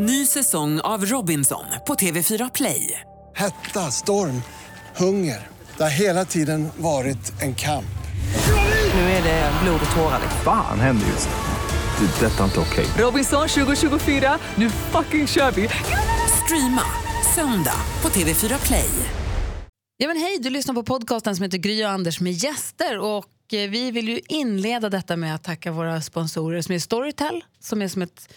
Ny säsong av Robinson på TV4 Play. Hetta, storm, hunger. Det har hela tiden varit en kamp. Nu är det blod och tårar. Fan händer just nu. Det. är Detta är inte okej. Robinson 2024, nu fucking kör vi! Streama söndag på TV4 Play. Ja, men hej, du lyssnar på podcasten som heter Gry och Anders med gäster. Och eh, vi vill ju inleda detta med att tacka våra sponsorer som är Storytel, som är som ett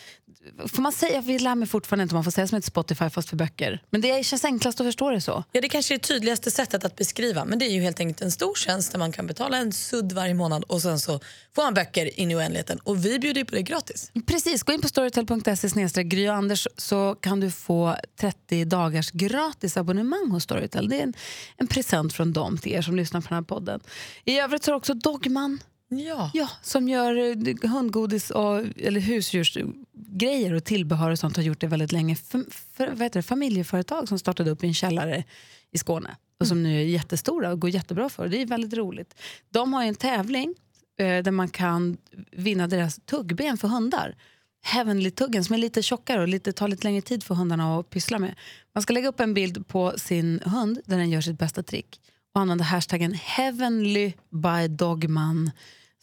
Får man säga, vi lär mig fortfarande inte om man får säga som ett Spotify fast för böcker. Men det känns enklast att förstå det så. Ja, det kanske är det tydligaste sättet att beskriva. Men det är ju helt enkelt en stor tjänst där man kan betala en sudd varje månad och sen så får man böcker in i oändligheten. Och vi bjuder ju på det gratis. Precis, gå in på storytel.se Gry och Anders så kan du få 30 dagars gratis abonnemang hos Storytel. Det är en, en present från dem till er som lyssnar på den här podden. I övrigt så har också Dogman Ja. Ja, som gör eh, hundgodis och, eller husdjursgrejer och tillbehör och sånt har gjort det väldigt länge. För, för, vad det, familjeföretag som startade upp i en källare i Skåne och som nu är jättestora och går jättebra för. Det är väldigt roligt. De har en tävling eh, där man kan vinna deras tuggben för hundar. Heavenly-tuggen som är lite tjockare och lite, tar lite längre tid för hundarna att pyssla med. Man ska lägga upp en bild på sin hund där den gör sitt bästa trick och använda hashtaggen heavenly by dogman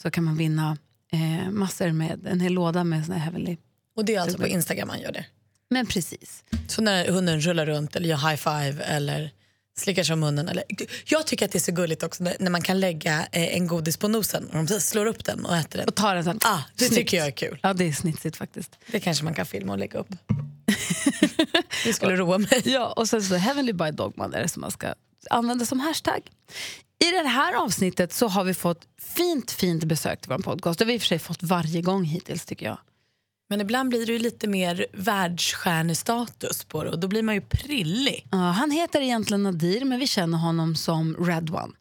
så kan man vinna eh, massor med en hel låda med såna heavenly. Och det är alltså på Instagram man gör det. Men precis. Så när hunden rullar runt eller gör high five eller slickar sig om munnen. Eller, jag tycker att det är så gulligt också när, man kan lägga eh, en godis på nosen och de slår upp den och äter den. Och tar den sen. Ah, det Snyggt. tycker jag är kul. Ja, det är snitsigt faktiskt. Det kanske man kan filma och lägga upp. det skulle roa mig. Ja, och sen så heavenly by dogman är det som man ska använda som hashtag. I det här avsnittet så har vi fått fint, fint besök till vår podcast. Det har vi i och för sig fått varje gång hittills tycker jag. Men ibland blir det ju lite mer världsstjärnestatus på det och då blir man ju prillig. Ja, han heter egentligen Nadir men vi känner honom som Red One.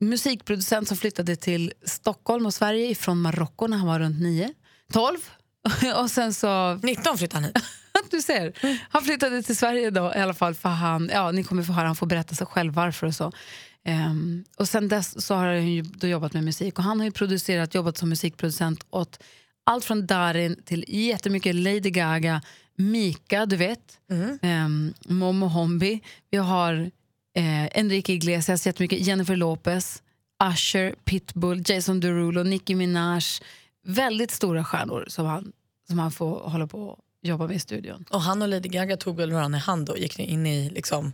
Musikproducent som flyttade till Stockholm och Sverige från Marocko när han var runt 9, 12. och sen så 19 flyttade han hit. du ser. Han flyttade till Sverige då i alla fall för han, ja ni kommer få höra, han får berätta sig själv varför och så. Ehm, och sen dess så har han ju då jobbat med musik och han har producerat, jobbat som musikproducent åt allt från Darin till jättemycket Lady Gaga, Mika, du vet, mm. Momo Hombi. Vi har eh, Enrique Iglesias, jättemycket Jennifer Lopez, Usher, Pitbull, Jason Derulo, Nicki Minaj. Väldigt stora stjärnor som han, som han får hålla på och jobba med i studion. Och han och Lady Gaga tog väl varandra i hand och gick in i liksom,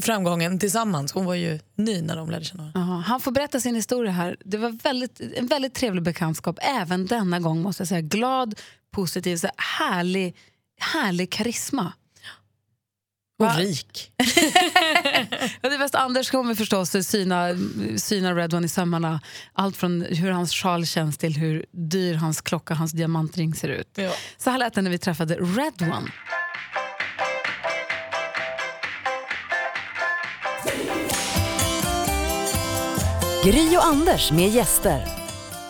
framgången tillsammans. Hon var ju ny när de lärde känna varandra. Han får berätta sin historia här. Det var väldigt, en väldigt trevlig bekantskap. Även denna gång måste jag säga. Glad, positiv, så här härlig, härlig karisma. Och Va? rik. Ja, det bästa Anders kommer förstås syna, syna Red One i sömmarna. Allt från hur hans sjal känns till hur dyr hans klocka, hans diamantring ser ut. Ja. Så här lät det när vi träffade Red One. Gry och Anders med gäster.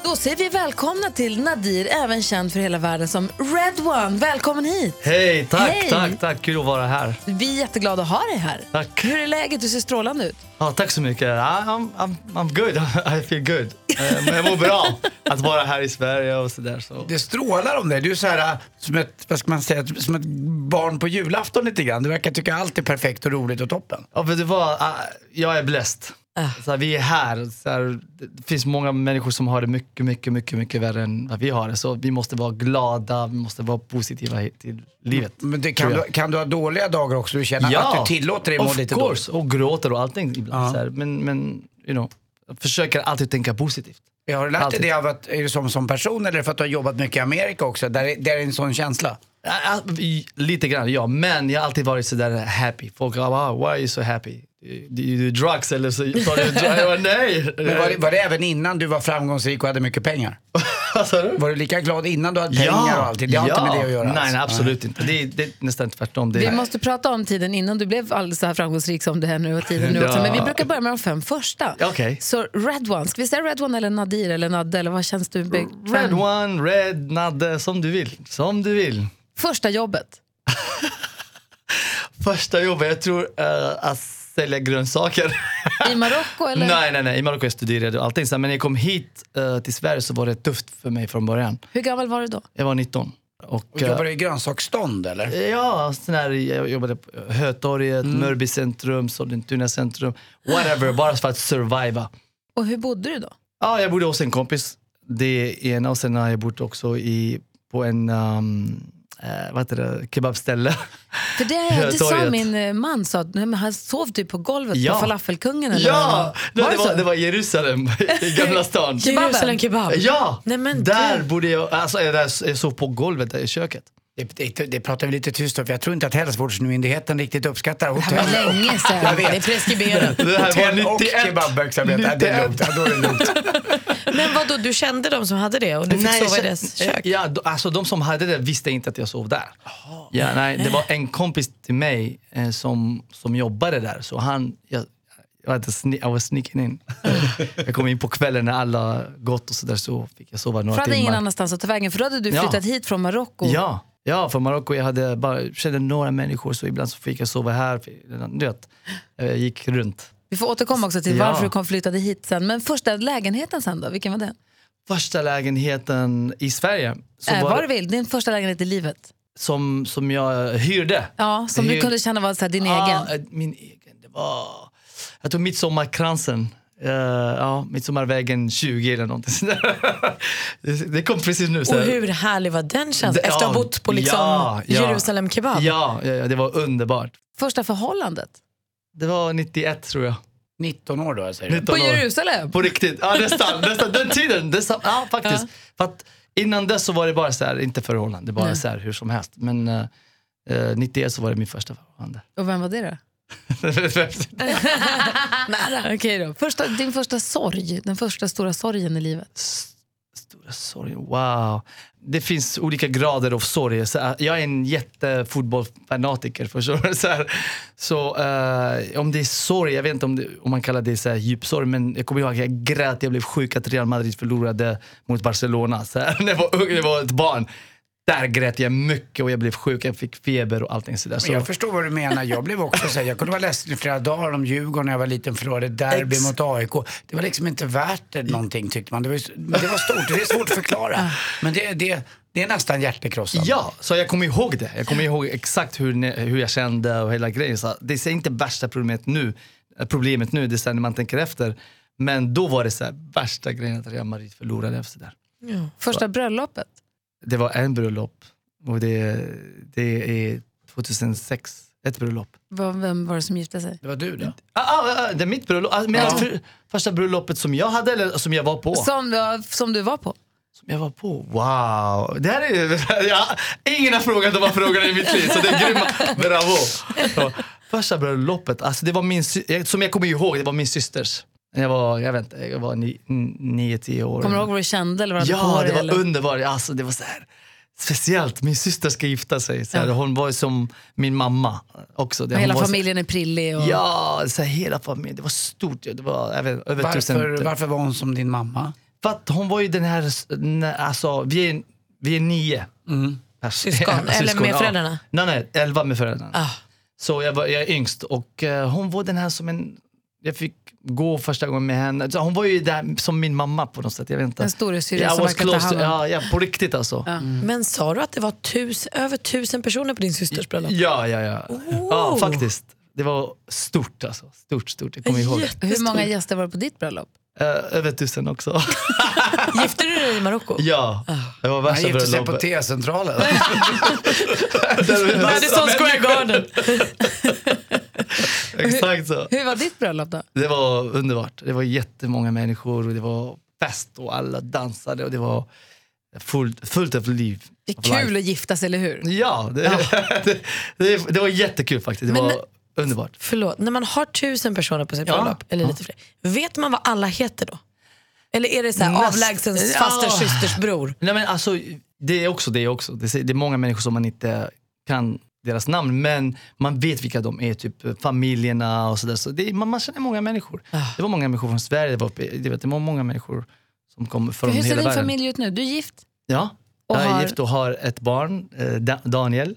Då säger vi välkomna till Nadir, även känd för hela världen som Red One. Välkommen hit! Hej, tack, Hej. tack, tack. Kul att vara här. Vi är jätteglada att ha dig här. Tack. Hur är läget? Du ser strålande ut. Ja, tack så mycket. Ja, I'm, I'm, I'm good. I feel good. Eh, Men jag mår bra att vara här i Sverige och sådär. Så. Det strålar om dig. Du är så här, äh, som ett, vad ska man säga, som ett barn på julafton lite grann. Du verkar tycka allt är perfekt och roligt och toppen. Ja, vet du vad? Ah, Jag är blessed. Så här, vi är här. Så här, Det finns många människor som har det mycket, mycket, mycket, mycket värre än vad vi har det. Så vi måste vara glada, vi måste vara positiva till livet. Men det, kan, tror du, jag. kan du ha dåliga dagar också? Du känner att du tillåter dig må of lite course. dåligt? Och gråter och allting ibland. Ja. Så här. Men, men you know, jag försöker alltid tänka positivt. Jag har du lärt dig Alltid. det av att, är du som, som person eller för att du har jobbat mycket i Amerika också? Där, är- där är en sån känsla. Ja, ja, i- Lite grann, ja. Men jag har alltid varit sådär happy. Folk har bara, why are you so happy? Do you do drugs eller så tar du drugs? Jag bara, Nej! Men var, det, var det även innan du var framgångsrik och hade mycket pengar? Vad sa du? Var du lika glad innan du hade pengar och allting? Det har inte med det att göra Nej, nej absolut inte. Det är, det är nästan tvärtom. Det Vi är, måste prata om tiden innan du blev alldeles så här framgångsrik som du är nu och tiden nu också. Ja. Men vi brukar börja med de fem första. Okej. Så Red One, ska vi säga Red One eller Nadir eller Nadde eller vad känns du bekväm? Red one, red, nadde, som du vill. Som du vill. Första jobbet. Första jobbet, jag tror eh, att sälja grönsaker. I Marocko eller? nej, nej, nej. I Marocko jag studerade och allting. Så, men när jag kom hit eh, till Sverige så var det tufft för mig från början. Hur gammal var du då? Jag var 19. Och, Och jobbar du i grönsaksstånd eller? eh, Ja, sån här, jag jobbade på Hötorget, Mm. Mörby centrum, Sollentuna centrum, whatever, bara för att surviva. Och hur bodde du då? Ja, jag bodde hos en kompis, det ena och sen har jag bott också i, på en um, eh, vad heter det, kebabställe. För det, det sa min eh, man, sa, att, nej, men han sov typ på golvet Ja. på falafelkungen eller Ja, det, det var, det var Jerusalem i Gamla stan. Jerusalem kebab. Ja, Nej, men där du. bodde jag, alltså jag, där- jag sov på golvet där i köket. Det, det, det pratar vi lite tyst om, för jag tror inte att hälsovårdsmyndigheten riktigt uppskattar Det här var hotell. länge sedan. Jag vet. Det är preskriberat. Det här var Hotell och 91. kebabverksamhet, ja, det är lugnt. Ja, då är det lugnt. Men vad då du kände de som hade det och du fick Nej, sova i deras känner- kök? Ja, då- alltså de som hade det visste inte att jag sov där. Ja, nej, det var en kompis till mig eh, som, som jobbade där, så han, jag, jag, was sneaking in. jag kom in på kvällen när alla gått och sådär så fick jag sova För några hade ingen timmar. annanstans att ta vägen, för då hade du Ja. flyttat hit från Marocko. Ja, ja, från Marocko. Jag hade bara, kände några människor så ibland så fick jag sova här. Du vet, jag gick runt. Vi får återkomma också till Ja. varför du kom flyttade hit sen. Men första lägenheten sen då, vilken var den? Första lägenheten i Sverige så äh, var vad du vill, din första lägenhet i livet. som, som jag hyrde. Ja, som Jag du hyr- kunde känna var så här, din Ja, egen. eh, min egen. Det var, jag tror Midsommarkransen. Uh, ja, Midsommarvägen 20 eller någonting det, det kom precis nu. så Och hur härlig var den känslan Det- efter att ha bott på liksom ja, ja. Jerusalem kebab? Ja, ja, ja, det var underbart. Första förhållandet? Det var 91 tror jag. 19 år då, säger du? 19 På år. Jerusalem? På riktigt. Ja, nästan. nästan. Den tiden. Nästan. Ja, faktiskt. För att innan dess så var det bara så här, inte förhållande, bara Nej. så här hur som helst. Men eh, eh, 91 så var det min första förhållande. Och vem var det då? Nära. Okej då. Första, din första sorg, den första stora sorgen i livet. S- Stora sorg, wow. Det finns olika grader av sorg. Så, äh, jag är en jättefotbollsfanatiker. Förstår? Så, här, så äh, om det är sorg, jag vet inte om, det, om man kallar det så här, djup sorg, men jag kommer ihåg att jag grät, jag blev sjuk att Real Madrid förlorade mot Barcelona. Så här, när jag var ung, jag var ett barn. Där grät jag mycket och jag blev sjuk, jag fick feber och allting sådär. Så, jag förstår vad du menar. Jag blev också så här, jag kunde vara ledsen i flera dagar om Djurgården när jag var liten förlorade derby Ex- mot AIK. Det var liksom inte värt det någonting tyckte man. Det var, det var stort, det är svårt att förklara. Men det, det, det är nästan hjärtekrossande. Ja, så jag kommer ihåg det. Jag kommer ihåg exakt hur, hur jag kände och hela grejen. Så det är inte värsta problemet nu, problemet nu, det är när man tänker efter. Men då var det så här, värsta grejen att Real Madrid förlorade. Och så där. Första bröllopet? Det var en bröllop och det, det är 2006, ett bröllop. Vem var det som gifte sig? Det var du då? Ah, ah, ah, det är mitt bröllop. Ah, men alltså, för, första bröllopet som jag hade eller som jag var på? Som, du- som du var på? Som jag var på? Wow! Det här är, ja, ingen har frågat de här frågorna i mitt liv, så det är grymma. Bravo! Så, första bröllopet, alltså det var min, jag- som jag kommer ihåg, det var min systers. Jag var, jag vet inte, jag var ni- nio, tio år. Kommer du ihåg vad du kände? Eller vad Ja, det var eller? underbart. Alltså, det var så här, speciellt. Min syster ska gifta sig. Så här, Ja. Hon var som min mamma också. Det, hela så- familjen är prillig. Och... Ja, så här, hela familjen. Det var stort. Det var över, över Varför, tusen. varför var hon som din mamma? För att hon var ju den här, alltså vi är, vi är nio. pers- Syskon, eller med ja. föräldrarna? Nej, nej, elva med föräldrarna. Ah. Så jag, var, jag är yngst och eh, hon var den här som en, jag fick gå första gången med henne. Så hon var ju där som min mamma på något sätt. Jag vet inte. En storasyrra som verkar ta hand om. ja, ja, på riktigt alltså. Ja, Men sa du att det var tus, över tusen personer på din systers bröllop? ja, ja. Ja, faktiskt. Det var stort alltså. Stort, stort. Jag kommer ihåg. Hur många gäster var det på ditt bröllop? Eh, över tusen också. Gifte du dig i Marocko? ja, det var Han värsta gifte sig på bröllopet. T-centralen. Madison Square Garden. Exakt så. Hur var ditt bröllop då? Det var underbart. Det var jättemånga människor och det var fest och alla dansade och det var fullt, fullt av liv. Det är kul life. att gifta sig, eller hur? Ja, det, det, det, det var jättekul faktiskt. Det Men- var underbart. Förlåt, när man har tusen personer på sitt Ja. bröllop, eller Ja. lite fler, vet man vad alla heter då? Eller är det så här Näst- avlägsen Ja. fasters systers bror? Nej, men alltså, det är också det också. Det är, det är många människor som man inte kan deras namn men man vet vilka de är, typ familjerna och sådär. Så det är, man, man känner många människor. Ah. Det var många människor från Sverige, det var, det vet, det var många människor som kom från Hur ser hela din världen. familj ut nu? Du är gift? Ja, Och jag är har- gift och har ett barn, eh, Da- Daniel.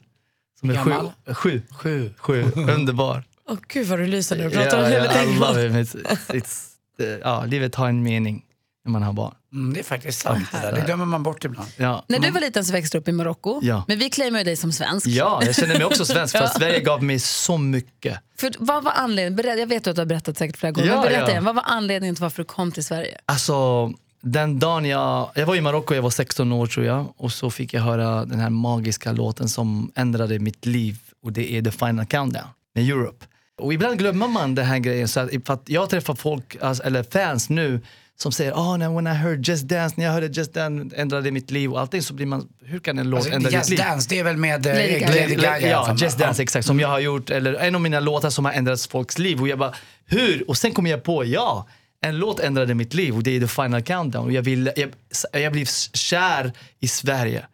Som är sju. Gammal? Sju. Sju. sju. Underbar. Åh gud vad du lyser när du pratar om Ja, hela ja, I love him. It's, it's, eh, ja, livet har en mening. När man har barn. Mm, det är faktiskt sant det där. Det glömmer man bort ibland. Ja. När du var liten så växte du upp i Marocko. Ja. Men vi claimar ju dig som svensk. Ja, jag känner mig också svensk för Sverige gav mig så mycket. För vad var anledningen? Berätta, jag vet att du har berättat säkert flera gånger. Ja, men berätta ja. igen, vad var anledningen till varför du kom till Sverige? Alltså, den dagen jag, jag var i Marocko, jag var 16 år tror jag, och så fick jag höra den här magiska låten som ändrade mitt liv och det är The Final Countdown med Europe. Och ibland glömmer man den här grejen, så att, för att jag träffar folk, alltså, eller fans nu, som säger oh, no, when I heard Just Dance, när jag hörde Just Dance ändrade mitt liv och allting så blir man, hur kan en låt Alltså, ändra ditt Just liv? Dance, det är väl med eh, Lady Gaga. Lady Ja, Just? Dance exakt, som jag har gjort, eller en av mina låtar som har ändrat folks liv. Och jag bara, hur? Och sen kom jag på, ja, en låt ändrade mitt liv och det är The Final Countdown. Och jag, vill, jag, jag blev kär i Sverige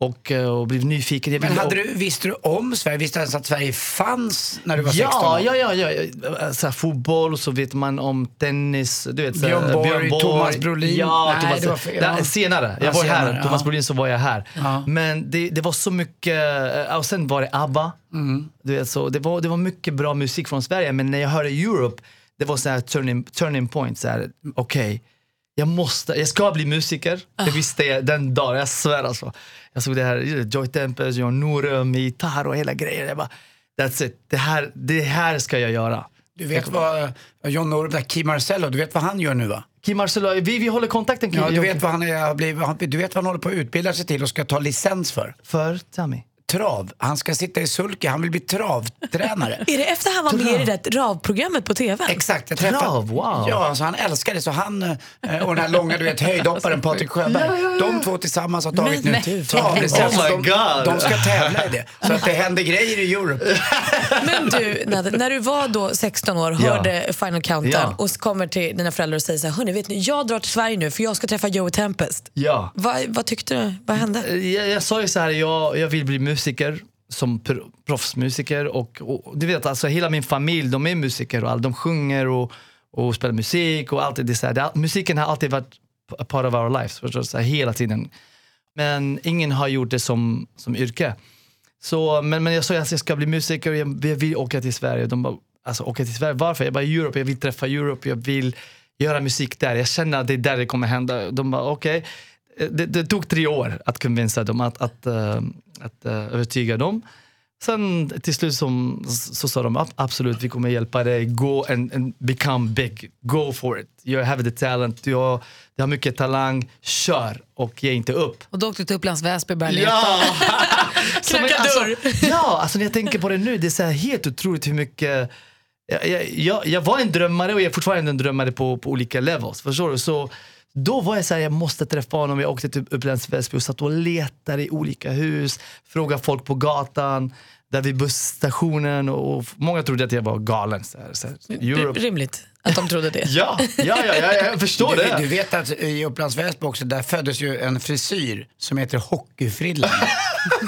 och, eh, och blev nyfiken. Jag Men hade du, visste du om Sverige? Visste du ens att Sverige fanns när du var 16 Ja, år? ja, ja, ja. Så här, fotboll, så vet man om tennis. Du vet, så här, Björn Borg, Thomas Brolin. Ja, Nej, Thomas, det var fel. Ja. senare. Jag Ja, var senare, här, Thomas ja. Brolin så var jag här. Men det, det var så mycket, eh, och sen var det ABBA. Mm. Du vet, så det, var, det var mycket bra musik från Sverige, men när jag hörde Europe, det var så här turning, turning point. Okej, jag måste, jag ska bli musiker. Ah. Det visste jag den dagen, jag svär alltså. Jag såg det här, Joy Tempest, John Norum, gitarr och hela grejen. Jag bara, that's it, det här, det här ska jag göra. Du vet vad John Norum, där, Kim Marcello, du vet vad han gör nu va? Kim Marcello, vi, vi håller kontakten. Kim. Ja, du vet vad han, är, du vet vad han håller på att utbilda sig till och ska ta licens för? För, me. Trav. Han ska sitta i sulke, han vill bli travtränare. Är det efter han var med i det där RAV-programmet på TV? Exakt, jag Trav, träffade... wow. Ja, alltså han älskar det. Så han eh, och den här långa du vet, höjdhopparen Patrik Sjöberg, de två tillsammans har tagit Men, nu travlicens. Oh my de, God. de ska tävla i det. Så att det händer grejer i Europe. Men du, när du var då 16 år, Ja. hörde Final Countdown Ja. och så kommer till dina föräldrar och säger så här, hörni vet ni, jag drar till Sverige nu för jag ska träffa Joey Tempest. Ja. Vad, vad tyckte du? Vad hände? Jag, jag sa ju så här, jag, jag vill bli musiker musiker, som pr- proffsmusiker och, och du vet alltså hela min familj de är musiker och all, de sjunger och, och spelar musik och allt det, så här, det, musiken har alltid varit a part of our lives, förstår? Så här, hela tiden. Men ingen har gjort det som, som yrke. Så, men, men jag sa att jag ska bli musiker och jag, jag vill åka till Sverige. De bara, alltså åka till Sverige, varför? Jag bara, Europe, jag vill träffa Europe, jag vill göra musik där. Jag känner att det är där det kommer hända. De bara, okej. Det, det tog tre år att convinsa dem, att, att, eh, att eh, övertyga dem. Sen till slut som, så sa de "Ab- absolut, vi kommer hjälpa dig. Go and, and become big. Go for it. You have the talent. Har, du har mycket talang. Kör och ge inte upp. Och då åkte du till Upplands Väsby och började. Ja! Knacka dörr. Alltså, ja, alltså när jag tänker på det nu, det är så helt otroligt hur mycket jag, jag, jag, jag var en drömmare och jag är fortfarande en drömmare på, på olika levels. Förstår du? Så då var jag så här, jag måste träffa honom. Jag åkte till Upplands Väsby och satt och letade i olika hus, frågade folk på gatan, där vid busstationen och, och många trodde att jag var galen. Så här, så här. Rimligt att de trodde det. Ja, ja, ja, ja, jag förstår Du, det. du vet att i Upplands Väsby också, där föddes ju en frisyr som heter hockeyfrillan.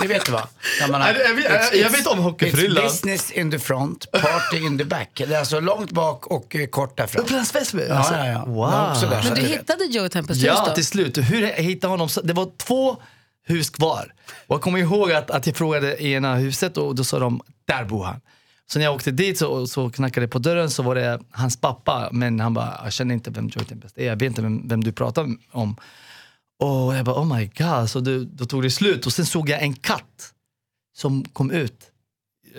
det vet du va? Där man har- Jag vet- jag vet om hockeyfrillan. It's business in the front, party in the back. Det är alltså långt bak och eh, kort där fram. Upplands Väsby? Ja, Alltså, ja, ja. Wow. Också där, Men du hittade Joey Tempest Ja, då? till slut. Hur jag hittade honom? Det var två hus kvar. Och jag kommer ihåg att, att jag frågade i ena huset och då sa de, där bor han. Så när jag åkte dit så, så knackade det på dörren så var det hans pappa. Men han bara, jag känner inte vem Joey Tempest är. Jag vet inte vem, vem du pratar om. Och jag bara, oh my god. Så det, då tog det slut. Och sen såg jag en katt som kom ut.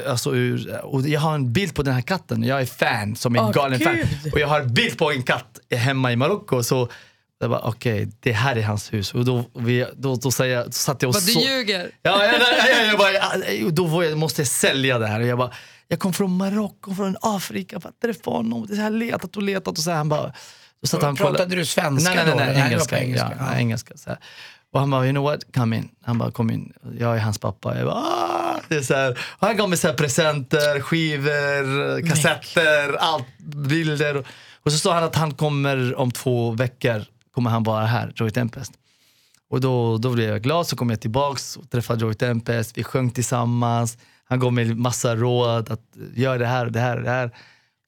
Alltså ur, och jag har en bild på den här katten. Jag är fan, som en Åh, galen fan. Och jag har en bild på en katt hemma i Marocko. Så jag bara, okej, det här är hans hus. Och då, vi, då, då, säger jag, då satt jag och Vad du så- ljuger. Ja, ja, ja, ja, jag bara, då jag, måste jag sälja det här. Och jag, bara, jag kom från Marocko, från Afrika för att träffa honom. Det här letat och letat och så här. Han bara, då satt han. Pratade du svenska Nej, nej, nej, nej, engelska. engelska. Ja, ja. engelska så här. Och han bara, you know what, come in. Han bara, kom in. Jag är hans pappa. Jag bara, ah! det är så här. Och han gav mig så här presenter, skivor, kassetter, allt, bilder. Och, så sa han att han kommer om två veckor, kommer han vara här, Joey Tempest. Och då, då blev jag glad, så kom jag tillbaks och träffade Joey Tempest, vi sjöng tillsammans. Han gav mig massa råd att göra det här det här det här.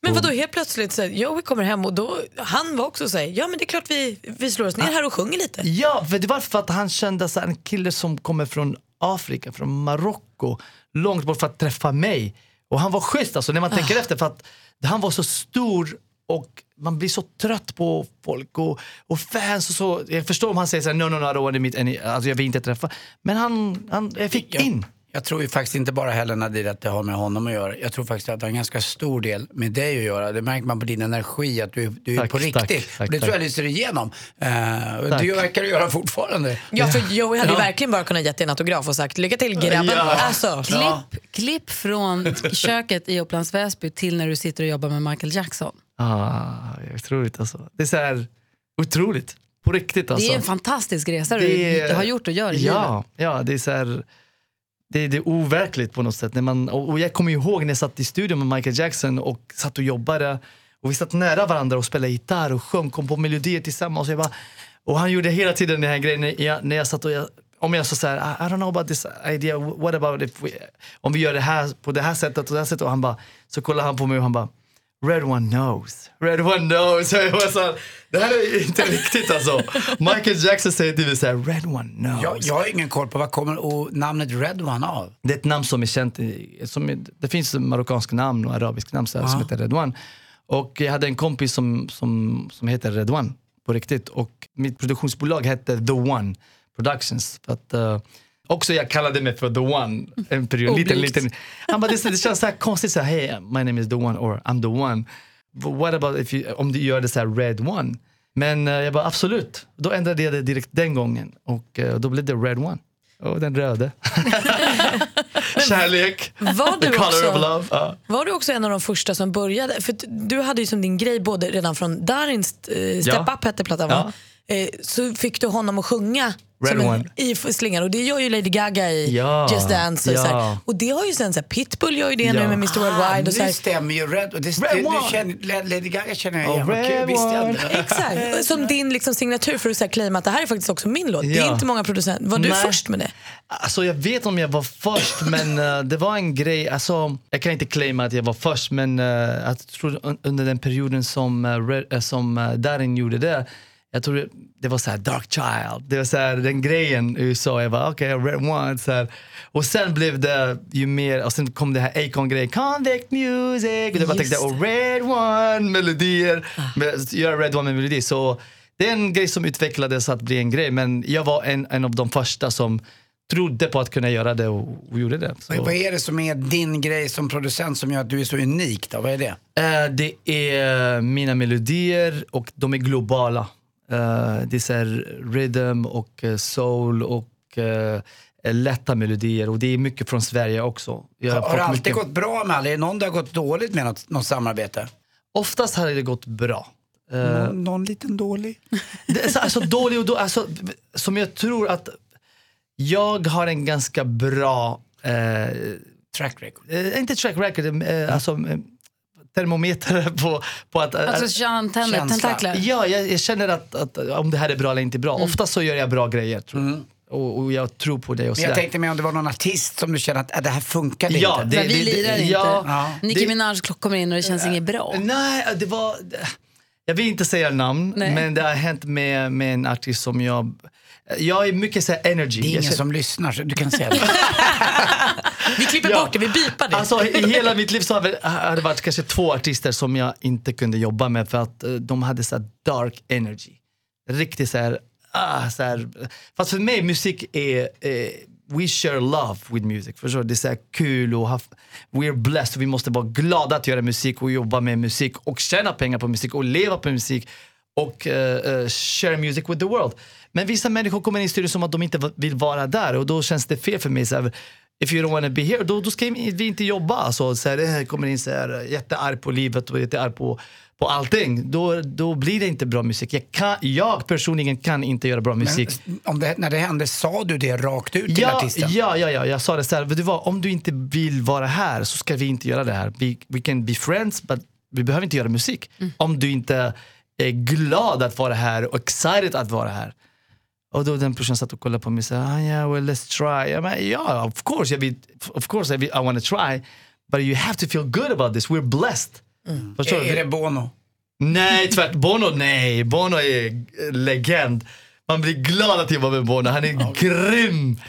Men vadå helt plötsligt så Joey kommer hem och då, han var också så här, ja men det är klart vi, vi slår oss ner här och sjunger lite. Ja, för det var för att han kände så här, en kille som kommer från Afrika, från Marocko, långt bort för att träffa mig. Och han var schysst alltså när man tänker efter för att han var så stor och man blir så trött på folk och, och fans och så. Jag förstår om han säger såhär, no, no, no, I don't want to meet any, alltså jag vill inte träffa. Men han, han jag fick in. Jag tror ju faktiskt inte bara heller Nadir att det har med honom att göra. Jag tror faktiskt att det har en ganska stor del med dig att göra. Det märker man på din energi att du, du är Tack, på tack, riktigt. tack, det tror jag lyser igenom. Uh, Tack. det verkar du göra fortfarande. Ja, för Joey hade Ja. verkligen bara kunnat ge dig en autograf och sagt lycka till grabben. Ja. Alltså, Klipp, klipp från köket i Upplands Väsby till när du sitter och jobbar med Michael Jackson. Ah, otroligt alltså. Det är så här otroligt. På riktigt alltså. Det är en fantastisk resa Det du är- har gjort och gör i livet. Ja, ja det är så här, det, det är overkligt på något sätt. När man, och och jag kommer ihåg när jag satt i studion med Michael Jackson och satt och jobbade och vi satt nära varandra och spelade gitarr och sjöng, kom på melodier tillsammans. Och, jag bara, och han gjorde hela tiden den här grejen när jag, när jag satt och jag, om jag sa så här, I, I don't know about this idea, what about if we, om vi gör det här på det här sättet och det här sättet och han bara, så kollade han på mig och han bara Red one knows, red one knows. Jag var så här, det här är inte riktigt alltså. Michael Jackson säger till mig så här, red one knows. Jag, jag har ingen koll på vad kommer och namnet Red One av. Det är ett namn som är känt. Som är, det finns marockanska namn och arabiska namn så här, som heter Redouane. Och jag hade en kompis som, som, som heter Redouane på riktigt. Och mitt produktionsbolag hette The One Productions. För att, eh, också jag kallade mig för The One en period. Liten, liten. Han bara, det, det känns så här konstigt. Så här, hey, my name is The One or I'm The One. But what about if you, om du gör det så här Red One? Men eh, jag bara absolut. Då ändrade jag det direkt den gången. Och eh, då blev det Red One. Och den röde. Kärlek. Var The color of också, love. Ja. var du också en av de första som började? För du hade ju som din grej både redan från Darins eh, Step Ja. Up hette plattan va? Eh, så fick du honom att sjunga Red som One. en, i slingan och det gör ju Lady Gaga i Ja. Just Dance. Och, Ja. så här. och det har ju sen så här, Pitbull gör ju det Ja. nu med Mr Worldwide. Och så det här. stämmer ju. Red, och det, Red det, One. det känner, Lady Gaga känner jag Oh, igen. Vad Red jag One. Exakt, som din liksom signatur för att så här, claima att det här är faktiskt också min låt. Det är inte många producenter. Var du Nej. först med det? Alltså jag vet om jag var först men eh, det var en grej, alltså, jag kan inte claima att jag var först men uh, jag tror un- under den perioden som, uh, Red, som uh, Darin gjorde det, jag tror det, var så här Dark Child, det var så här, den grejen i USA, jag var okej, okay, Red One. Så här. Och sen blev det ju mer, och sen kom det här Akon-grejen, Convict Music, och jag bara tänkte, oh, Red One, melodier, med, göra Red One med melodi. Så det är en grej som utvecklades att bli en grej men jag var en, en av de första som trodde på att kunna göra det och, och gjorde det. Så, Vad är det som är din grej som producent som gör att du är så unik? Då? Vad är det? Eh, det är mina melodier och de är globala. Eh, det är rhythm och eh, soul och eh, lätta melodier och det är mycket från Sverige också. Jag Har fått det alltid mycket- gått bra med alla? Är det någon det har gått dåligt med något, något samarbete? Oftast har det gått bra. Eh, Någon, någon liten dålig? Det alltså dålig och då, alltså, som jag tror att jag har en ganska bra, eh, Track record. eh, inte track record, alltså termometer på, på att... eh, Alltså Känsla. tentakler. ja, jag, jag känner att, att om det här är bra eller inte bra. Oftast så gör jag bra grejer tror jag. Och, och jag tror på det och Men sådär. jag tänkte mig om det var någon artist som du känner att äh, det här funkade Ja, inte. Men vi lirar inte. ja, Nicki det- Minaj kommer in och det känns inget bra. Nej, det var... Jag vill inte säga namn, Nej. men det har hänt med, med en artist som jag... Jag är mycket så här energy. Det är ingen känner- som lyssnar så du kan säga det. Vi klipper Ja. bort det, vi bipar det. Alltså i hela mitt liv så har det- varit kanske två artister som jag inte kunde jobba med för att eh, de hade så dark energy. Riktigt så här, ah, så här. Fast för mig musik är, eh, we share love with music. Förstår? Det är så här kul och have, we're blessed vi måste vara glada att göra musik och jobba med musik och tjäna pengar på musik och leva på musik och eh, share music with the world. Men vissa människor kommer in i studion som att de inte vill vara där och då känns det fel för mig. Så här, If you don't wanna be here, då, då ska vi inte jobba. Alltså, så här, eh, kommer in så här, jättearg på livet och jättearg på, på allting. Då, då blir det inte bra musik. Jag, kan, jag personligen kan inte göra bra musik. Men om det, när det hände, sa du det rakt ut till Ja, artisten? ja, ja, ja, jag sa det så här, du vad, om du inte vill vara här så ska vi inte göra det här. We, we can be friends but vi behöver inte göra musik. Om du inte är glad att vara här och excited att vara här. Och då den personen satt och kollade på mig och sa, ah, yeah, well let's try. Ja, of course, jag vill, of course I, vill, I want to try. But you have to feel good about this, we're blessed. Förstår Är, du? är det Bono? Nej, tvärt. Bono, nej. Bono är eh, legend. Man blir glad att jobba med Bono. Han är grym.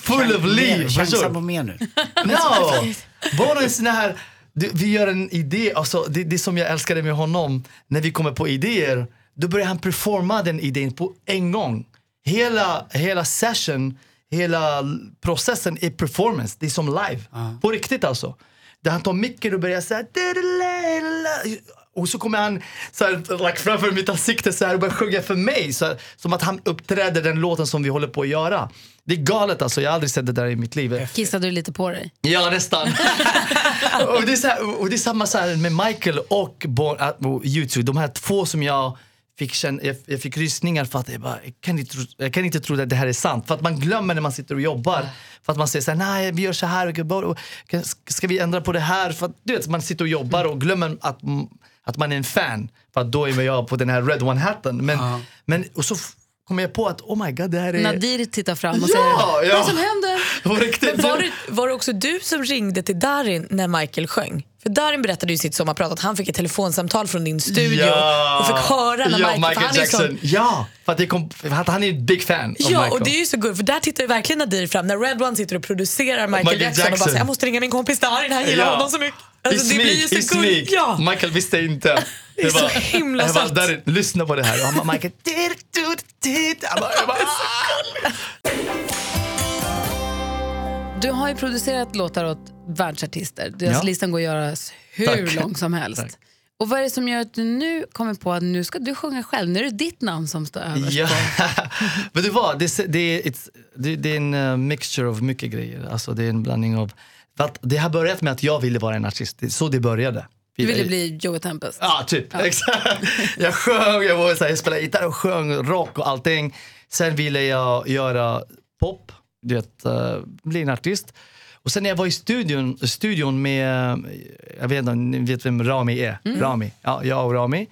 Full of liv. Chansa på mer nu. No! Bono är sån här vi gör en idé, alltså, det, det som jag älskade med honom, när vi kommer på idéer, då börjar han performa den idén på en gång. Hela, hela session, hela processen är performance, det är som live. På riktigt alltså. Där han tar micken och börjar säga och så kommer han så här, like, framför mitt ansikte så här, och börjar sjunga för mig. Så här, som att han uppträder den låten som vi håller på att göra. Det är galet alltså, jag har aldrig sett det där i mitt liv. Kissade du lite på dig? Ja, nästan. och, det är så här, och det är samma så här med Michael och, bon, och YouTube. De här två som jag fick, känna, jag, fick rysningar för att jag, bara, jag, kan inte, tro- jag kan inte tro att det här är sant. För att man glömmer när man sitter och jobbar. För att man säger så här, nej vi gör så här, ska vi ändra på det här? För att, du vet, man sitter och jobbar och glömmer att, att man är en fan. För att då är jag på den här Red One-hatten. Men, men, och så f- kom jag på att oh my god, det här är... Nadir tittar fram och Ja, säger vad är ja. det som händer? Men var, det, var det också du som ringde till Darin när Michael sjöng? För Darin berättade ju sitt sommarprat att han fick ett telefonsamtal från din studio och fick höra när ja, Michael... Michael Jackson. sån- Ja, för att, det kom, för att han är en big fan Ja, Michael. och det är ju så gulligt för där tittar ju verkligen Nadir fram när Red One sitter och producerar Michael, Michael Jackson, och bara Jackson. säger jag måste ringa min kompis Darin, han gillar Ja. honom så mycket. Alltså, I det blir ju så gulligt. Ja. Michael visste inte. Det är så himla sött. Darin, lyssna på det här. Och han bara, Michael. Jag bara, jag bara, Du har ju producerat låtar åt världsartister. Deras Ja. listan går att göra hur Tack. lång som helst. Tack. Och vad är det som gör att du nu kommer på att nu ska du sjunga själv? Nu är det ditt namn som står överst Ja. Men det var, det, det, det, det är en uh, mixture av mycket grejer. Alltså det är en blandning av, det har börjat med att jag ville vara en artist. Det så det började. Du ville bli Joey Tempest. Ja, typ. Exakt. Jag sjöng, jag, var så här, jag spelade gitarr och sjöng rock och allting. Sen ville jag göra pop, du vet, uh, bli en artist. Och sen när jag var i studion, studion med, eh, jag vet inte, ni vet vem Rami är? Rami. Ja, jag och Rami.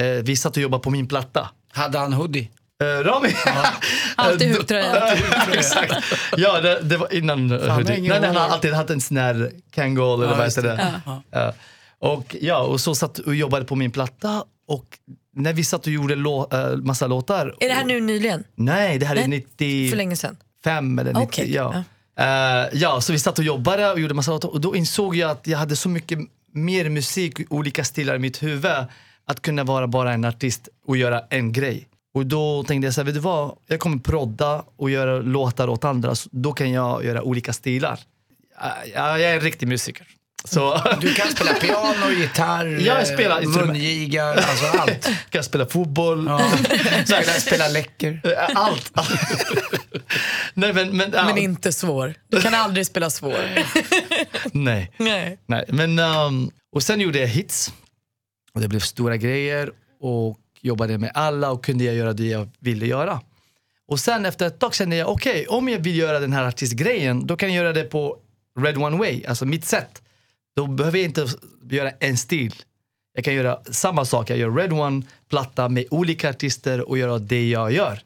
Eh, vi satt och jobbade på min platta. Hade han hoodie? Eh, Rami? Alltid Eh, huvudtröja. Exakt. Ja, det, det var innan hoodie. Nej, nej, han har alltid haft en sån här Kangol eller vad just heter det? Ja. Och ja, och så satt och jobbade på min platta och när vi satt och gjorde lå, äh, massa låtar. Är det här nu nyligen? Nej, det här är Nej, 95 För länge sedan? Eller 90. Okej, Ja. Eh, ja, så vi satt och jobbade och gjorde massa låtar och då insåg jag att jag hade så mycket mer musik, olika stilar i mitt huvud att kunna vara bara en artist och göra en grej. Och då tänkte jag så här, vet du vad? Jag kommer prodda och göra låtar åt andra, så då kan jag göra olika stilar. Ja, jag är en riktig musiker. Så Du kan spela piano, gitarr, Jag spelar eh, mungiga, alltså allt. kan spela fotboll. Ja. Spela, spela läcker. Eh, Allt. Nej, men, men, ja, Men inte svår. Du kan aldrig spela svår. nej. Nej. Nej, men, um, och sen gjorde jag hits. Och det blev stora grejer och jobbade med alla och kunde jag göra det jag ville göra. Och sen efter ett tag kände jag, okej, om jag vill göra den här artistgrejen, då kan jag göra det på Red One Way, alltså mitt sätt. Då behöver jag inte göra en stil. Jag kan göra samma sak, jag gör Red One-platta med olika artister och göra det jag gör.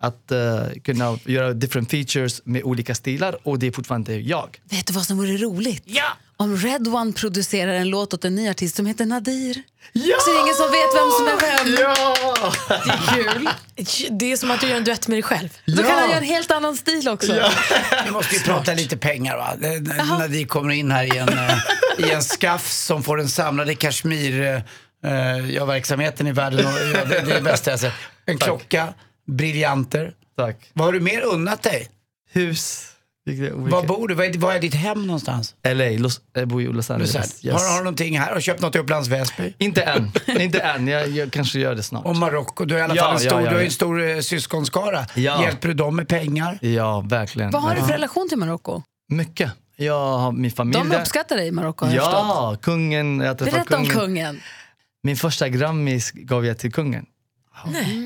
Att eh, kunna göra different features med olika stilar och det är fortfarande jag. Vet du vad som vore roligt? Ja! Om Red One producerar en låt åt en ny artist som heter Nadir. Ja! Så det är ingen som vet vem som är vem. Ja! Det är kul. Det är som att du gör en duett med dig själv. Då kan han göra en helt annan stil också. Vi måste ju prata lite pengar va. När vi kommer in här i en, eh, i en skaff som får den samlade Kashmir, eh, ja, verksamheten i världen. Och, ja, det, det är det bästa jag sett. En klocka, briljanter. Tack. Vad har du mer unnat dig? Hus. Var bor du? Var är, var är ditt hem någonstans? LA, Los, jag bor i Los Angeles. Yes. Har, har du någonting här? Har du köpt något i Upplands Väsby? Inte än, inte än. Jag, jag kanske gör det snart. Och Marocko? Du har i alla Ja, fall en ja, stor, ja, du har ja. en stor eh, syskonskara. Ja. Hjälper du dem med pengar? Ja, verkligen. Vad har du för relation till Marocko? Mycket. Jag har min familj De där. uppskattar dig i Marocko jag förstått. Ja, kungen. Jag Berätta om kungen. kungen. Min första Grammis gav jag till kungen.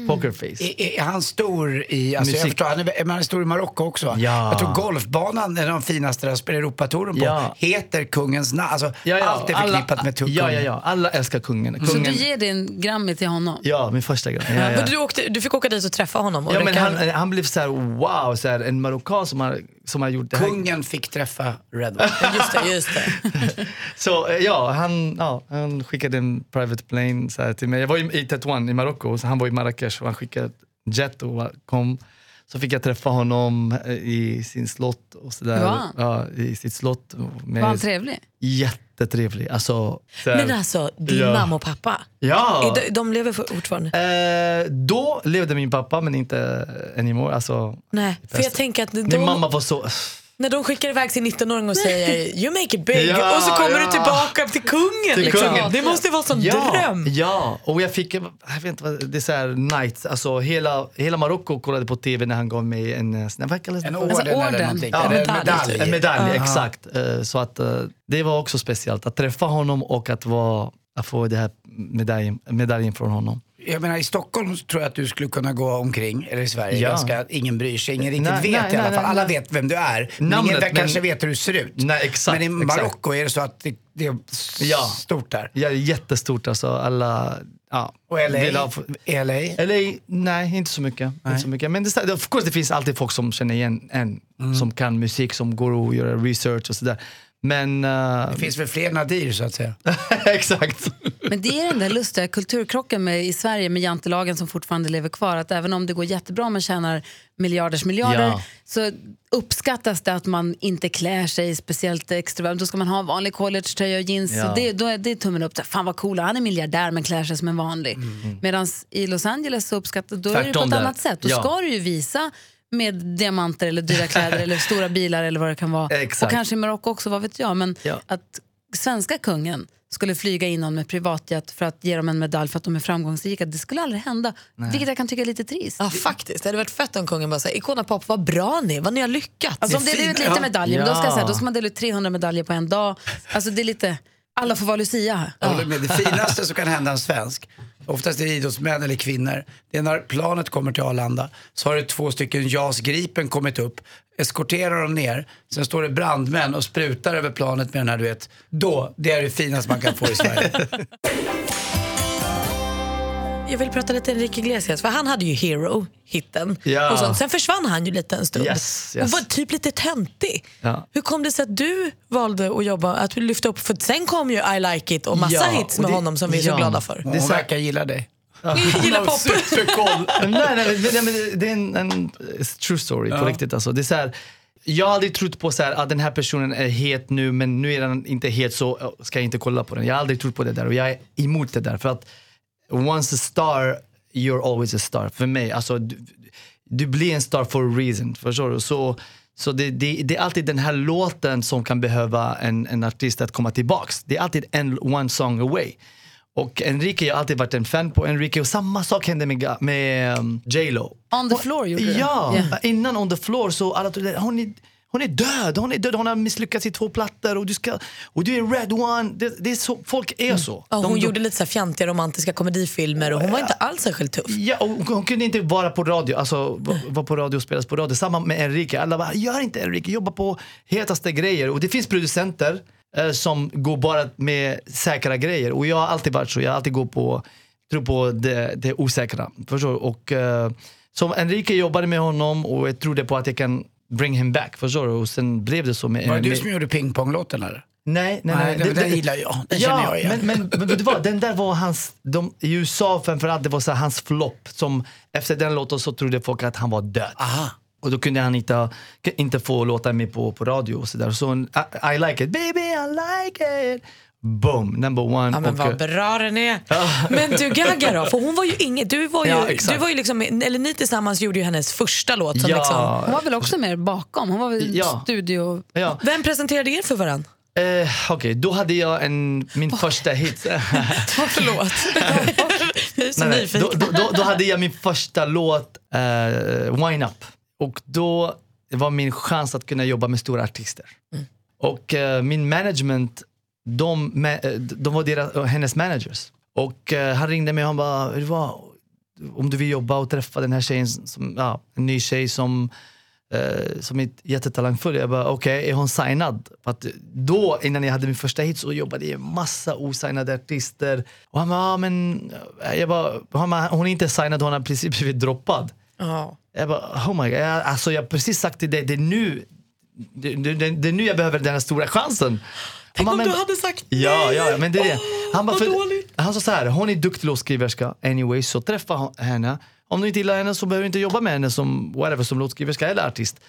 Pokerface. Är, är han stor i, alltså jag Musik. förstår, han är, men han är stor i Marocko också? Ja. Jag tror golfbanan är de finaste där spelar Europatouren på, Ja. heter kungens namn. Alltså Ja, ja, allt är förknippat med kungen. Ja, ja, ja. Alla älskar kungen. Så kungen du ger din Grammy till honom? Ja, min första Grammy. Ja, ja. Du, åkte, du fick åka dit och träffa honom. Och Ja, men han, han blev så här, wow, så här, en marockan som har, som har gjort det här. Kungen fick träffa Red One. Just det, just det. Så eh, ja, han, ja, han skickade en private plane så här, till mig. Jag var i, i Tetuan i Marocko, så han var i Marrakesh och han skickade jet och kom. Så fick jag träffa honom eh, i sin slott och sådär. Han? Ja, I sitt slott. Med Var han trevlig? Jättetrevlig. Alltså, så här- Men alltså, din Ja. mamma och pappa, ja. de, de lever fortfarande? Eh, då levde min pappa men inte anymore. Alltså, Nej, för jag tänker att min de, mamma var så... när de skickar iväg sin 19-åring och säger you make it big Ja, och så kommer ja. du tillbaka till kungen. Till liksom. kungen. Det måste vara en Ja, dröm. ja, och jag fick, jag vet inte vad, det är så här nights, alltså hela, hela Marocko kollade på tv när han gav mig en, eh, vad kallas det En orden eller orden. någonting. Ja, eller en medalj, medalj. En medalj, exakt. Eh, Så att eh, det var också speciellt att träffa honom och att, vara, att få den här medaljen, medaljen från honom. Jag menar i Stockholm tror jag att du skulle kunna gå omkring, eller i Sverige, Ja. ganska, ingen bryr sig, ingen riktigt Nej, vet nej, i alla fall. nej, Alla vet vem du är, men Namnet, ingen men- kanske vet hur du ser ut. Nej, exakt, men i. Marocko är det så att det, det är Ja. stort där. Ja, det är jättestort alltså. Alla, ja. Och LA? ha- LA? LA, nej inte så mycket. Inte så mycket. Men det, of course, det finns alltid folk som känner igen en, Mm. som kan musik, som går och gör research och sådär. Men... eh, Det finns väl fler Nadir så att säga. exakt. Men det är den där lustiga kulturkrocken med, i Sverige med jantelagen som fortfarande lever kvar. Att även om det går jättebra och man tjänar miljarders miljarder Ja. så uppskattas det att man inte klär sig speciellt extravagant. Då ska man ha vanlig collegetröja och jeans. Ja. Så det, då är det tummen upp. Fan vad cool, han är miljardär men klär sig som en vanlig. Medan i Los Angeles så uppskattas då är det på ett där. annat sätt. Då Ja. ska du ju visa med diamanter eller dyra kläder eller stora bilar eller vad det kan vara. Exakt. Och kanske i Marocko också, vad vet jag. Men Ja. att svenska kungen skulle flyga in någon med privatjet för att ge dem en medalj för att de är framgångsrika, det skulle aldrig hända. Vilket jag kan tycka är lite trist. Ja faktiskt, det hade varit fett om kungen bara säger Icona Pop, vad bra ni är, vad ni har lyckats. Alltså om det delar ut lite medaljer, men då ska, jag säga, då ska man dela ut 300 medaljer på en dag. Alltså det är lite, alla får vara Lucia här. Jag håller med. Det finaste som kan hända en svensk, oftast är det idrottsmän eller kvinnor, det är när planet kommer till Arlanda så har det två stycken JAS Gripen kommit upp, eskorterar dem ner, sen står det brandmän och sprutar över planet med den här du vet. Då, det är det finaste man kan få i Sverige. Jag vill prata lite Enrique Iglesias, för han hade ju Hero-hitten. Ja. Och sånt. Sen försvann han ju lite en stund Yes, och yes. var typ lite töntig. Ja. Hur kom det sig att du valde att jobba, att lyfta upp, för sen kom ju I like it och massa Ja, hits och med det- honom som vi är så glada för. Hon verkar gilla dig. Gillar pop. Superkoll. nej, nej, nej, men det- är en, en true story på riktigt. Alltså. Det är så här, jag har aldrig trott på så här, att den här personen är het nu men nu är den inte het så eh, ska jag inte kolla på den. Jag har aldrig trott på det där och jag är emot det där. För att once a star, you're always a star. För mig, alltså du, du blir en star for a reason. Förstår du? Så, så det, det, det är alltid den här låten som kan behöva en, en artist att komma tillbaks. Det är alltid en one song away. Och Enrique, jag har alltid varit en fan på Enrique och samma sak hände med, med um, J Lo. On the floor gjorde du. Ja, Ja. innan On the floor så alla trodde hon hon är död, hon är död, hon har misslyckats i två plattor och du, ska, och du är red one. Det, det är så, folk är så. Ja, De- hon de- gjorde lite så fjantiga romantiska komedifilmer och hon var inte alls särskilt tuff. Ja, och hon, hon kunde inte vara på radio, alltså va- vara på radio och spelas på radio. Samma med Enrique. Alla bara, gör inte Enrique, jobba på hetaste grejer. Och det finns producenter eh, som går bara med säkra grejer. Och jag har alltid varit så, jag har alltid gått på, tror på det, det osäkra. Förstår? Och eh, som Enrique jobbade med honom och jag trodde på att jag kan bring him back. Förstår du? Och sen blev det så med... Var det du med, som gjorde pingponglåten eller? Nej, nej, Nej, nej. den- den gillar jag. Den ja, känner jag igen. Men, men, men du vad, den där var hans, de, i USA framförallt, det var så hans flopp. Efter den låten så trodde folk att han var död. Aha. Och då kunde han inte, inte få låta med på, på radio och sådär. Så I, I like it, baby I like it. Boom, number one. Ja, men vad eh, bra den är. Men du Gaga då? För hon var ju inget, du var ju, Ja, du var ju liksom, eller ni tillsammans gjorde ju hennes första låt. Som Ja. liksom, Hon var väl också mer bakom? Hon var väl Ja. studio... ja. vem presenterade er för varandra? Eh, Okej, då hade jag en, min första hit. Förlåt. Jag är så Nej, nej. nyfiken. Då, då, då, hade jag min första låt, uh, Wine Up. Och då var min chans att kunna jobba med stora artister. Och eh, min management, de, eh, de var deras, eh, hennes managers. Och eh, han ringde mig och han bara, "Vet du vad? om du vill jobba och träffa den här tjejen, som, ja, en ny tjej som, eh, som är jättetalangfull. Jag bara, okej, är hon signad? För att då, innan jag hade min första hit, så jobbade jag med massa osignade artister. Och han bara, ja, men, jag bara, hon är inte signad, hon har precis blivit droppad. Ja. Jag bara, oh my god, jag, alltså jag har precis sagt till dig, det är nu, det, det, det, det är nu jag behöver den här stora chansen. Tänk Han om bara, du men- hade sagt Ja, nej. ja, men det är det. Han, bara, för, han sa så här, hon är duktig låtskriverska anyway, så träffa henne. Om du inte gillar henne så behöver du inte jobba med henne som, whatever, som låtskriverska eller artist.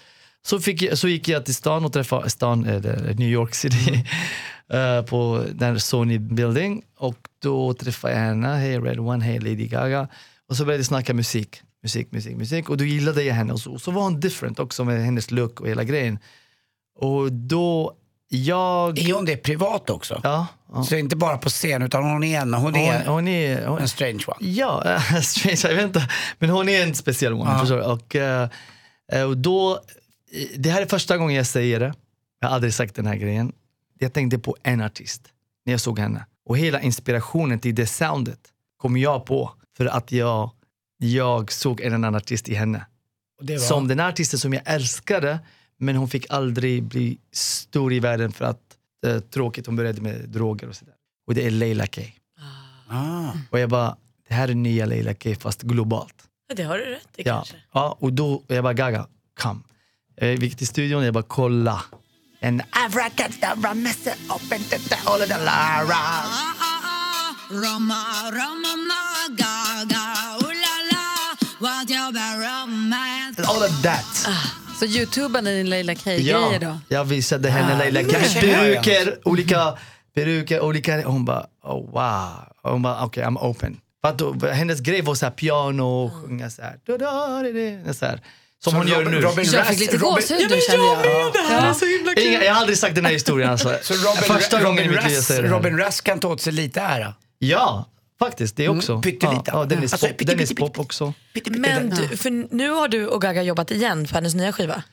Så, fick, så gick jag till stan och träffade stan, eller New York City eh, på den Sony Building och då träffade jag henne, hej Red One, hej Lady Gaga. Och så började vi snacka musik, musik, musik, musik och då gillade jag henne och så, och så var hon different också med hennes look och hela grejen. Och då, jag... Är hon det privat också? Ja. ja. Så inte bara på scen utan hon är en, hon är Hon, hon är... Hon, en strange one. Ja, strange, jag vet inte. Men hon är en speciell one. Ja. förstår du? Och, eh, eh, och då, eh, det här är första gången jag säger det. Jag har aldrig sagt den här grejen. Jag tänkte på en artist när jag såg henne. Och hela inspirationen till det soundet kom jag på för att jag, jag såg en annan artist i henne. Som den här artisten som jag älskade men hon fick aldrig bli stor i världen för att eh, tråkigt, hon började med droger och sådär. Och det är Leila K. ah. Och jag bara, det här är nya Leila K fast globalt. Ja, Det har du rätt i Ja, kanske. ja och då, och jag bara Gaga, kom. Vi gick till studion och jag bara kolla. En abracadabra messe up and the all of the lara. All of that. Så youtubade din Leila K-grejer då? jag visade henne Leila K. Med peruker, olika peruker, olika. Hon bara, oh, wow. Hon bara, okej, I'm open. Då, hennes grej var så här piano och sjunga så här. Da, da, da, da, så här. Som Så hon gör Robin- nu. Robin Jag fick lite Robin- gåshud nu känner jag. Det här är så himla kul. Inga, jag har aldrig sagt den här historien alltså. Så Robin, Första gången i Robin, mitt liv jag Rass, säger det. Robin Rass kan ta åt sig lite ära. Ja, faktiskt. Det också. Mm, pyttelite. Ja, ja, Dennis, Alltså, pop, pytte, Dennis pytte, pop också. Men du, för nu har du och Gaga jobbat igen på hennes nya skiva.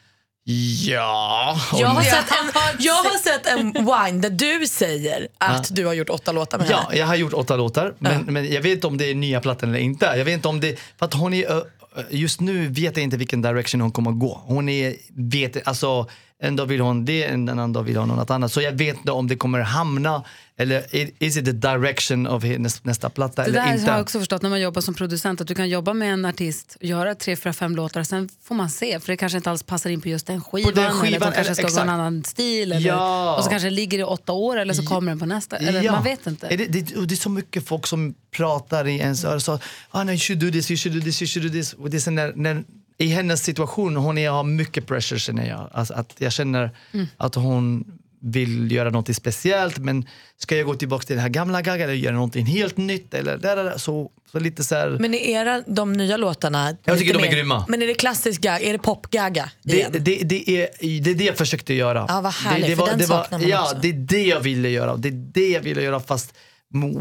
Ja. Jag har, sett en, jag har sett en wine där du säger att du har gjort åtta låtar med Ja, henne. jag har gjort åtta låtar, men, men jag vet inte om det är nya plattan eller inte. Jag vet inte om det, för att hon är, just nu vet jag inte vilken direction hon kommer att gå. Hon är, vet, alltså, en dag vill hon det, en annan dag vill hon något annat. Så jag vet inte om det kommer hamna, eller is it the direction of hennes nästa platta Det eller där inte. har jag också förstått när man jobbar som producent, att du kan jobba med en artist och göra tre, fyra, fem låtar, sen får man se, för det kanske inte alls passar in på just den skivan, den eller skivan, de kanske eller- ska gå exakt. en annan stil, eller, Ja. och så kanske det ligger i åtta år, eller så kommer den på nästa, eller man vet inte. Det, det, det är så mycket folk som pratar i ens öra. Så, ah, no, you should do this, you should do this, you should do this. Och det är när, när, I hennes situation, hon är, har mycket pressure känner jag. Alltså, att jag känner att hon vill göra något speciellt men ska jag gå tillbaka till det här gamla Gaga eller göra något helt nytt? Eller, där, där, där, så, så lite så här, Men är era, de nya låtarna... Jag tycker de är mer- grymma. Men är det klassisk Gaga? Är det pop-Gaga? det, det, det, är, det är det jag försökte göra. Ja, vad härligt, det, det för var, den det var, saknar man Ja, också. det är det jag ville göra. Det är det jag ville göra fast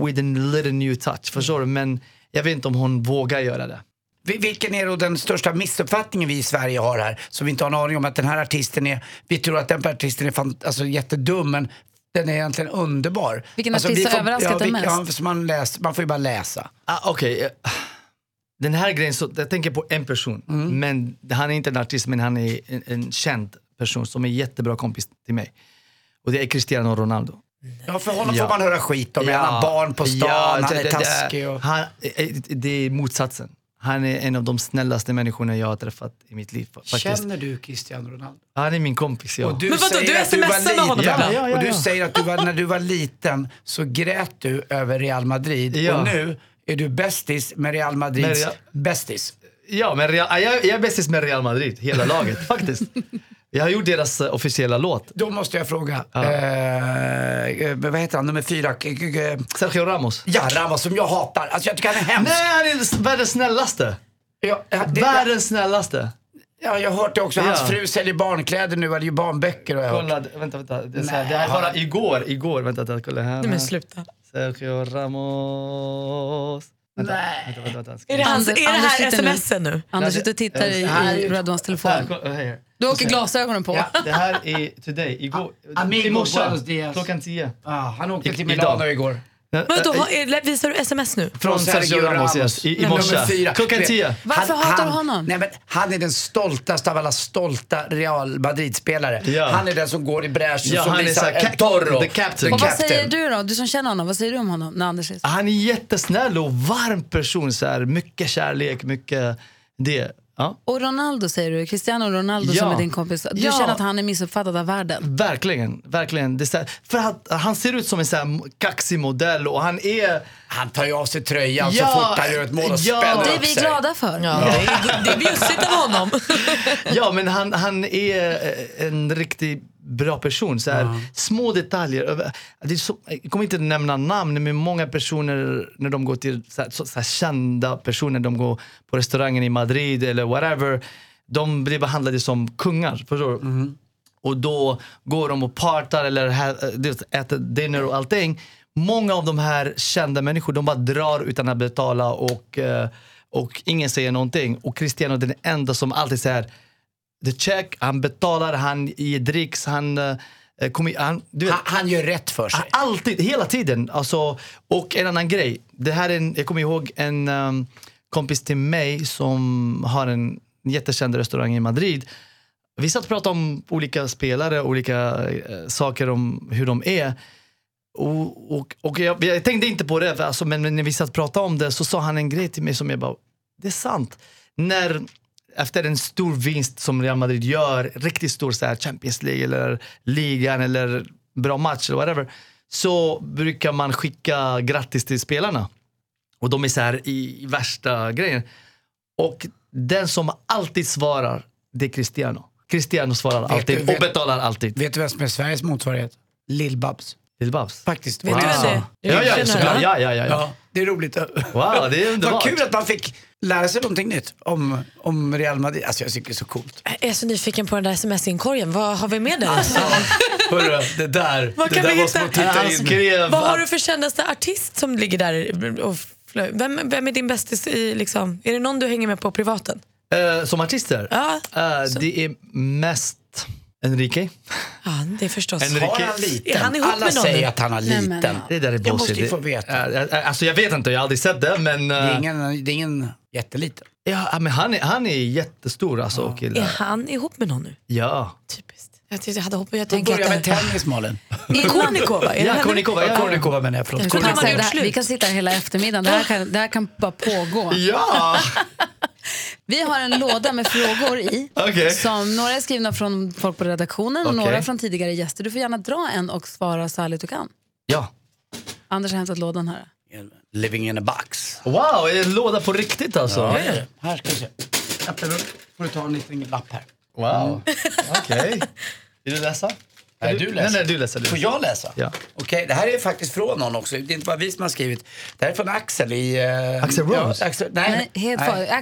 with a little new touch. Förstår du? Men jag vet inte om hon vågar göra det. Vi- Vilken är då den största missuppfattningen vi i Sverige har här? Som vi inte har en aning om att den här artisten är, vi tror att den artisten är fan, alltså, jättedum men den är egentligen underbar. Vilken alltså, artist vi har överraskat ja, dig mest? Ja, så man, läs, man får ju bara läsa. Ah, Okej, eh, den här grejen, så, jag tänker på en person. Mm. Men han är inte en artist men han är en, en känd person som är jättebra kompis till mig. Och det är Cristiano Ronaldo. Ja, för honom Ja. får man höra skit om. Ja, han har barn på stan, han det- är det- taskig. Och... Han, eh, det är motsatsen. Han är en av de snällaste människorna jag har träffat i mitt liv. Faktiskt. Känner du Cristiano Ronaldo? Han är min kompis, ja. Och du Men vadå, du smsar med honom ibland? Ja, ja, och du ja. säger att du var, när du var liten så grät du över Real Madrid Ja. och nu är du bästis med Real Madrids bästis. Ja, men Real, jag, jag är bästis med Real Madrid, hela laget faktiskt. Jag har gjort deras eh, officiella låt. Då måste jag fråga, eh, eh, vad heter han, nummer fyra? K- k- k- Sergio Ramos. Ja, Ramos som jag hatar. Alltså jag tycker han är hemsk. Nej, han är världens snällaste. Ja, det, det, Världens snällaste. ja, jag har hört det också. Hans Ja. fru säljer barnkläder nu, eller ju barnböcker har jag hört. Kolla, vänta, vänta. Det är, så här, Nej. det här bara igår, igår. Vänta, vänta, kolla här. Nej men sluta. Sergio Ramos. Vänta, Nej. vänta, vänta, vänta. Ska Är det, hans, är Anders- det Anders här sitter nu. smsen nu? Anders sitter och tittar i, här är i ju- Här, telefon. kolla, här. Du åker glasögonen på. Ja. Det här är today, igår. Amigo, I morse, buenos dias. klockan 10. Ah, han åkte I- till idag. Milano igår. Vadå, är- visar du sms nu? Från Sergio Ramos, yes, i, i Nummer morse. fyra. Klockan 10. Varför hatar du honom? Nej, men han är den stoltaste av alla stolta Real Madrid-spelare. Ja. Han är den som går i bräschen, Ja, som han är visar så här, en ca- Toro. the captain. Och vad säger du då? Du som känner honom, vad säger du om honom när Anders så? Han är jättesnäll och varm person. Så här, mycket kärlek, mycket det. Ja. Och Ronaldo säger du, Cristiano Ronaldo Ja. som är din kompis. Du Ja. känner att han är missuppfattad av världen? Verkligen, verkligen. Det här, för att han ser ut som en så här kaxig modell och han är... Han tar ju av sig tröjan Ja, så fort han gör ett mål och ja. spänner Det är vi glada för. Ja, det, är, det är bjussigt av honom. Ja, men han, han är eh, en riktigt bra person. Så här, Små detaljer. Det är så, jag kommer inte nämna namn, men många personer när de går till så här, så, så här, kända personer, de går på restaurangen i Madrid eller whatever, de blir behandlade som kungar. Förstår du? Och då går de och partar eller äter dinner och allting. Många av de här kända människor, de bara drar utan att betala och, eh, och ingen säger någonting. Och Cristiano är den enda som alltid säger the check, han betalar, han ger dricks, han, eh, kommer, han, du vet, Han, han gör rätt för sig. Alltid, hela tiden. Alltså, och en annan grej. Det här är en, jag kommer ihåg en um, kompis till mig som har en jättekänd restaurang i Madrid. Vi satt och pratade om olika spelare, olika eh, saker om hur de är. Och, och, och jag, jag tänkte inte på det, alltså, men, men när vi satt och pratade om det så sa han en grej till mig som jag bara, det är sant. När, efter en stor vinst som Real Madrid gör, riktigt stor så här, Champions League eller ligan eller bra match eller whatever, så brukar man skicka grattis till spelarna. Och de är så här i, i värsta grejen. Och den som alltid svarar, det är Cristiano. Cristiano svarar Vet alltid du- och vet- betalar alltid. Vet du vem som är Sveriges motsvarighet? Lill-Babs. Lill-Babs. Faktiskt. Vet du vem det är? Ja, ja, såklart. Ja, ja, ja, ja. Ja, det är roligt. Wow, det är Vad underbart. kul att man fick lära sig någonting nytt om, om Real Madrid. Alltså jag tycker det är så coolt. Jag är så nyfiken på den där sms-inkorgen. Vad har vi med där? Hörru, det där, Vad det kan där vi måste man titta Han in. skrev Vad har du för kändaste artist som ligger där? Och vem, vem är din bästis i, liksom, är det någon du hänger med på privaten? Eh, som artister? Ja, Eh, det är mest Enrique. ja det är förstås. Enrique. Har han liten? Är han ihop Alla med någon säger att han har Nej, liten. men- Det där är Jag bullshit. måste ju få veta. Alltså jag vet inte, jag har aldrig sett det men, Det är ingen, det är ingen jätteliten. ja, men han, är, han är jättestor alltså. Är Killar. han ihop med någon nu? Ja. Typiskt. Jag, tyckte- jag hade hoppats, jag tänker börjar med tennis Malin. Kornikova, är Ja? Kornikova. Ja, ja. Kornikova menar jag, förlåt. Vi kan sitta här hela eftermiddagen. Det här kan, det här kan bara pågå. Ja! Vi har en låda med frågor i. Okej. Som några är skrivna från folk på redaktionen och Okej. några från tidigare gäster. Du får gärna dra en och svara så ärligt du kan. ja. Anders har hämtat lådan här. Living in a box. Wow, är det en låda på riktigt alltså? Ja, det är det. Här ska vi se. Öppna upp. får du ta en liten lapp här. Wow. Okej. Vill du läsa? Nej, du läser. Nej, nej, du läser. Du. Får jag läsa? Ja. Okej, det här är faktiskt från någon också. Det är inte bara vi som har skrivit. Det här är från Axel i... eh, Axel Rose? Ja, Axel, nej, Nej, helt nej. för,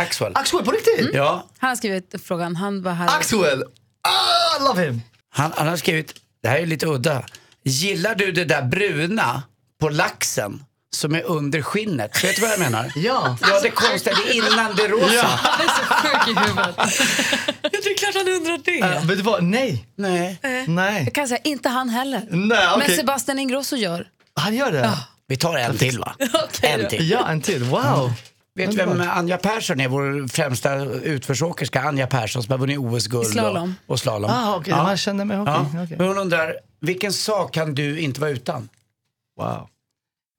Axwell. Axel, på riktigt? Ja, Han har skrivit frågan. Han var här. Axel! Ah, I love him! han, han har skrivit, det här är lite udda. Gillar du det där bruna på laxen som är under skinnet? Vet du vad jag menar? Ja. Ja, det konstiga, det är innan det rosa. Han är så sjuk i huvudet. Ja, det är klart han undrar det. Uh, vet du vad? Nej. Nej. Nej. Jag kan säga, inte han heller. Nej, okej. Men Sebastian Ingrosso gör. Han gör det? Vi tar en till va? en till. Ja, en till. Wow. Vet du vem Anja Persson är? Vår främsta utförsåkerska Anja Persson som har vunnit OS-guld. Slalom. Och, och slalom. Ah, okej. Man känner mig. Okej. Ja. okej. Men hon undrar, vilken sak kan du inte vara utan? Wow.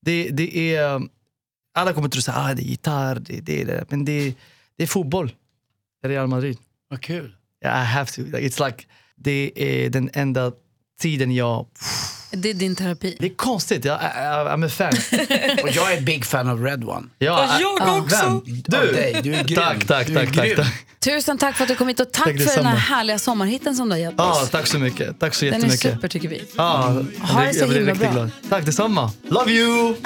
Det, det är... Alla kommer tro att ah, det är gitarr, det, det är det. Men det, det är fotboll. Real Madrid. Vad kul. Yeah, I have to. It's like, det är den enda tiden jag... Det är din terapi. Det är konstigt, jag, I, I'm a fan. Och jag är big fan av Red One. Ja, jag också. Vem? Du? dig. Du är grym. Tack, tack, är tack, tack, grym. tack. Tusen tack för att du kom hit och tack Tack för den här härliga sommarhitten som du har gett Ja, oss. tack så mycket. Tack så Den är jättemycket. super tycker vi. Ja, Ha det jag så blir himla riktigt bra. glad. Tack detsamma. Love you!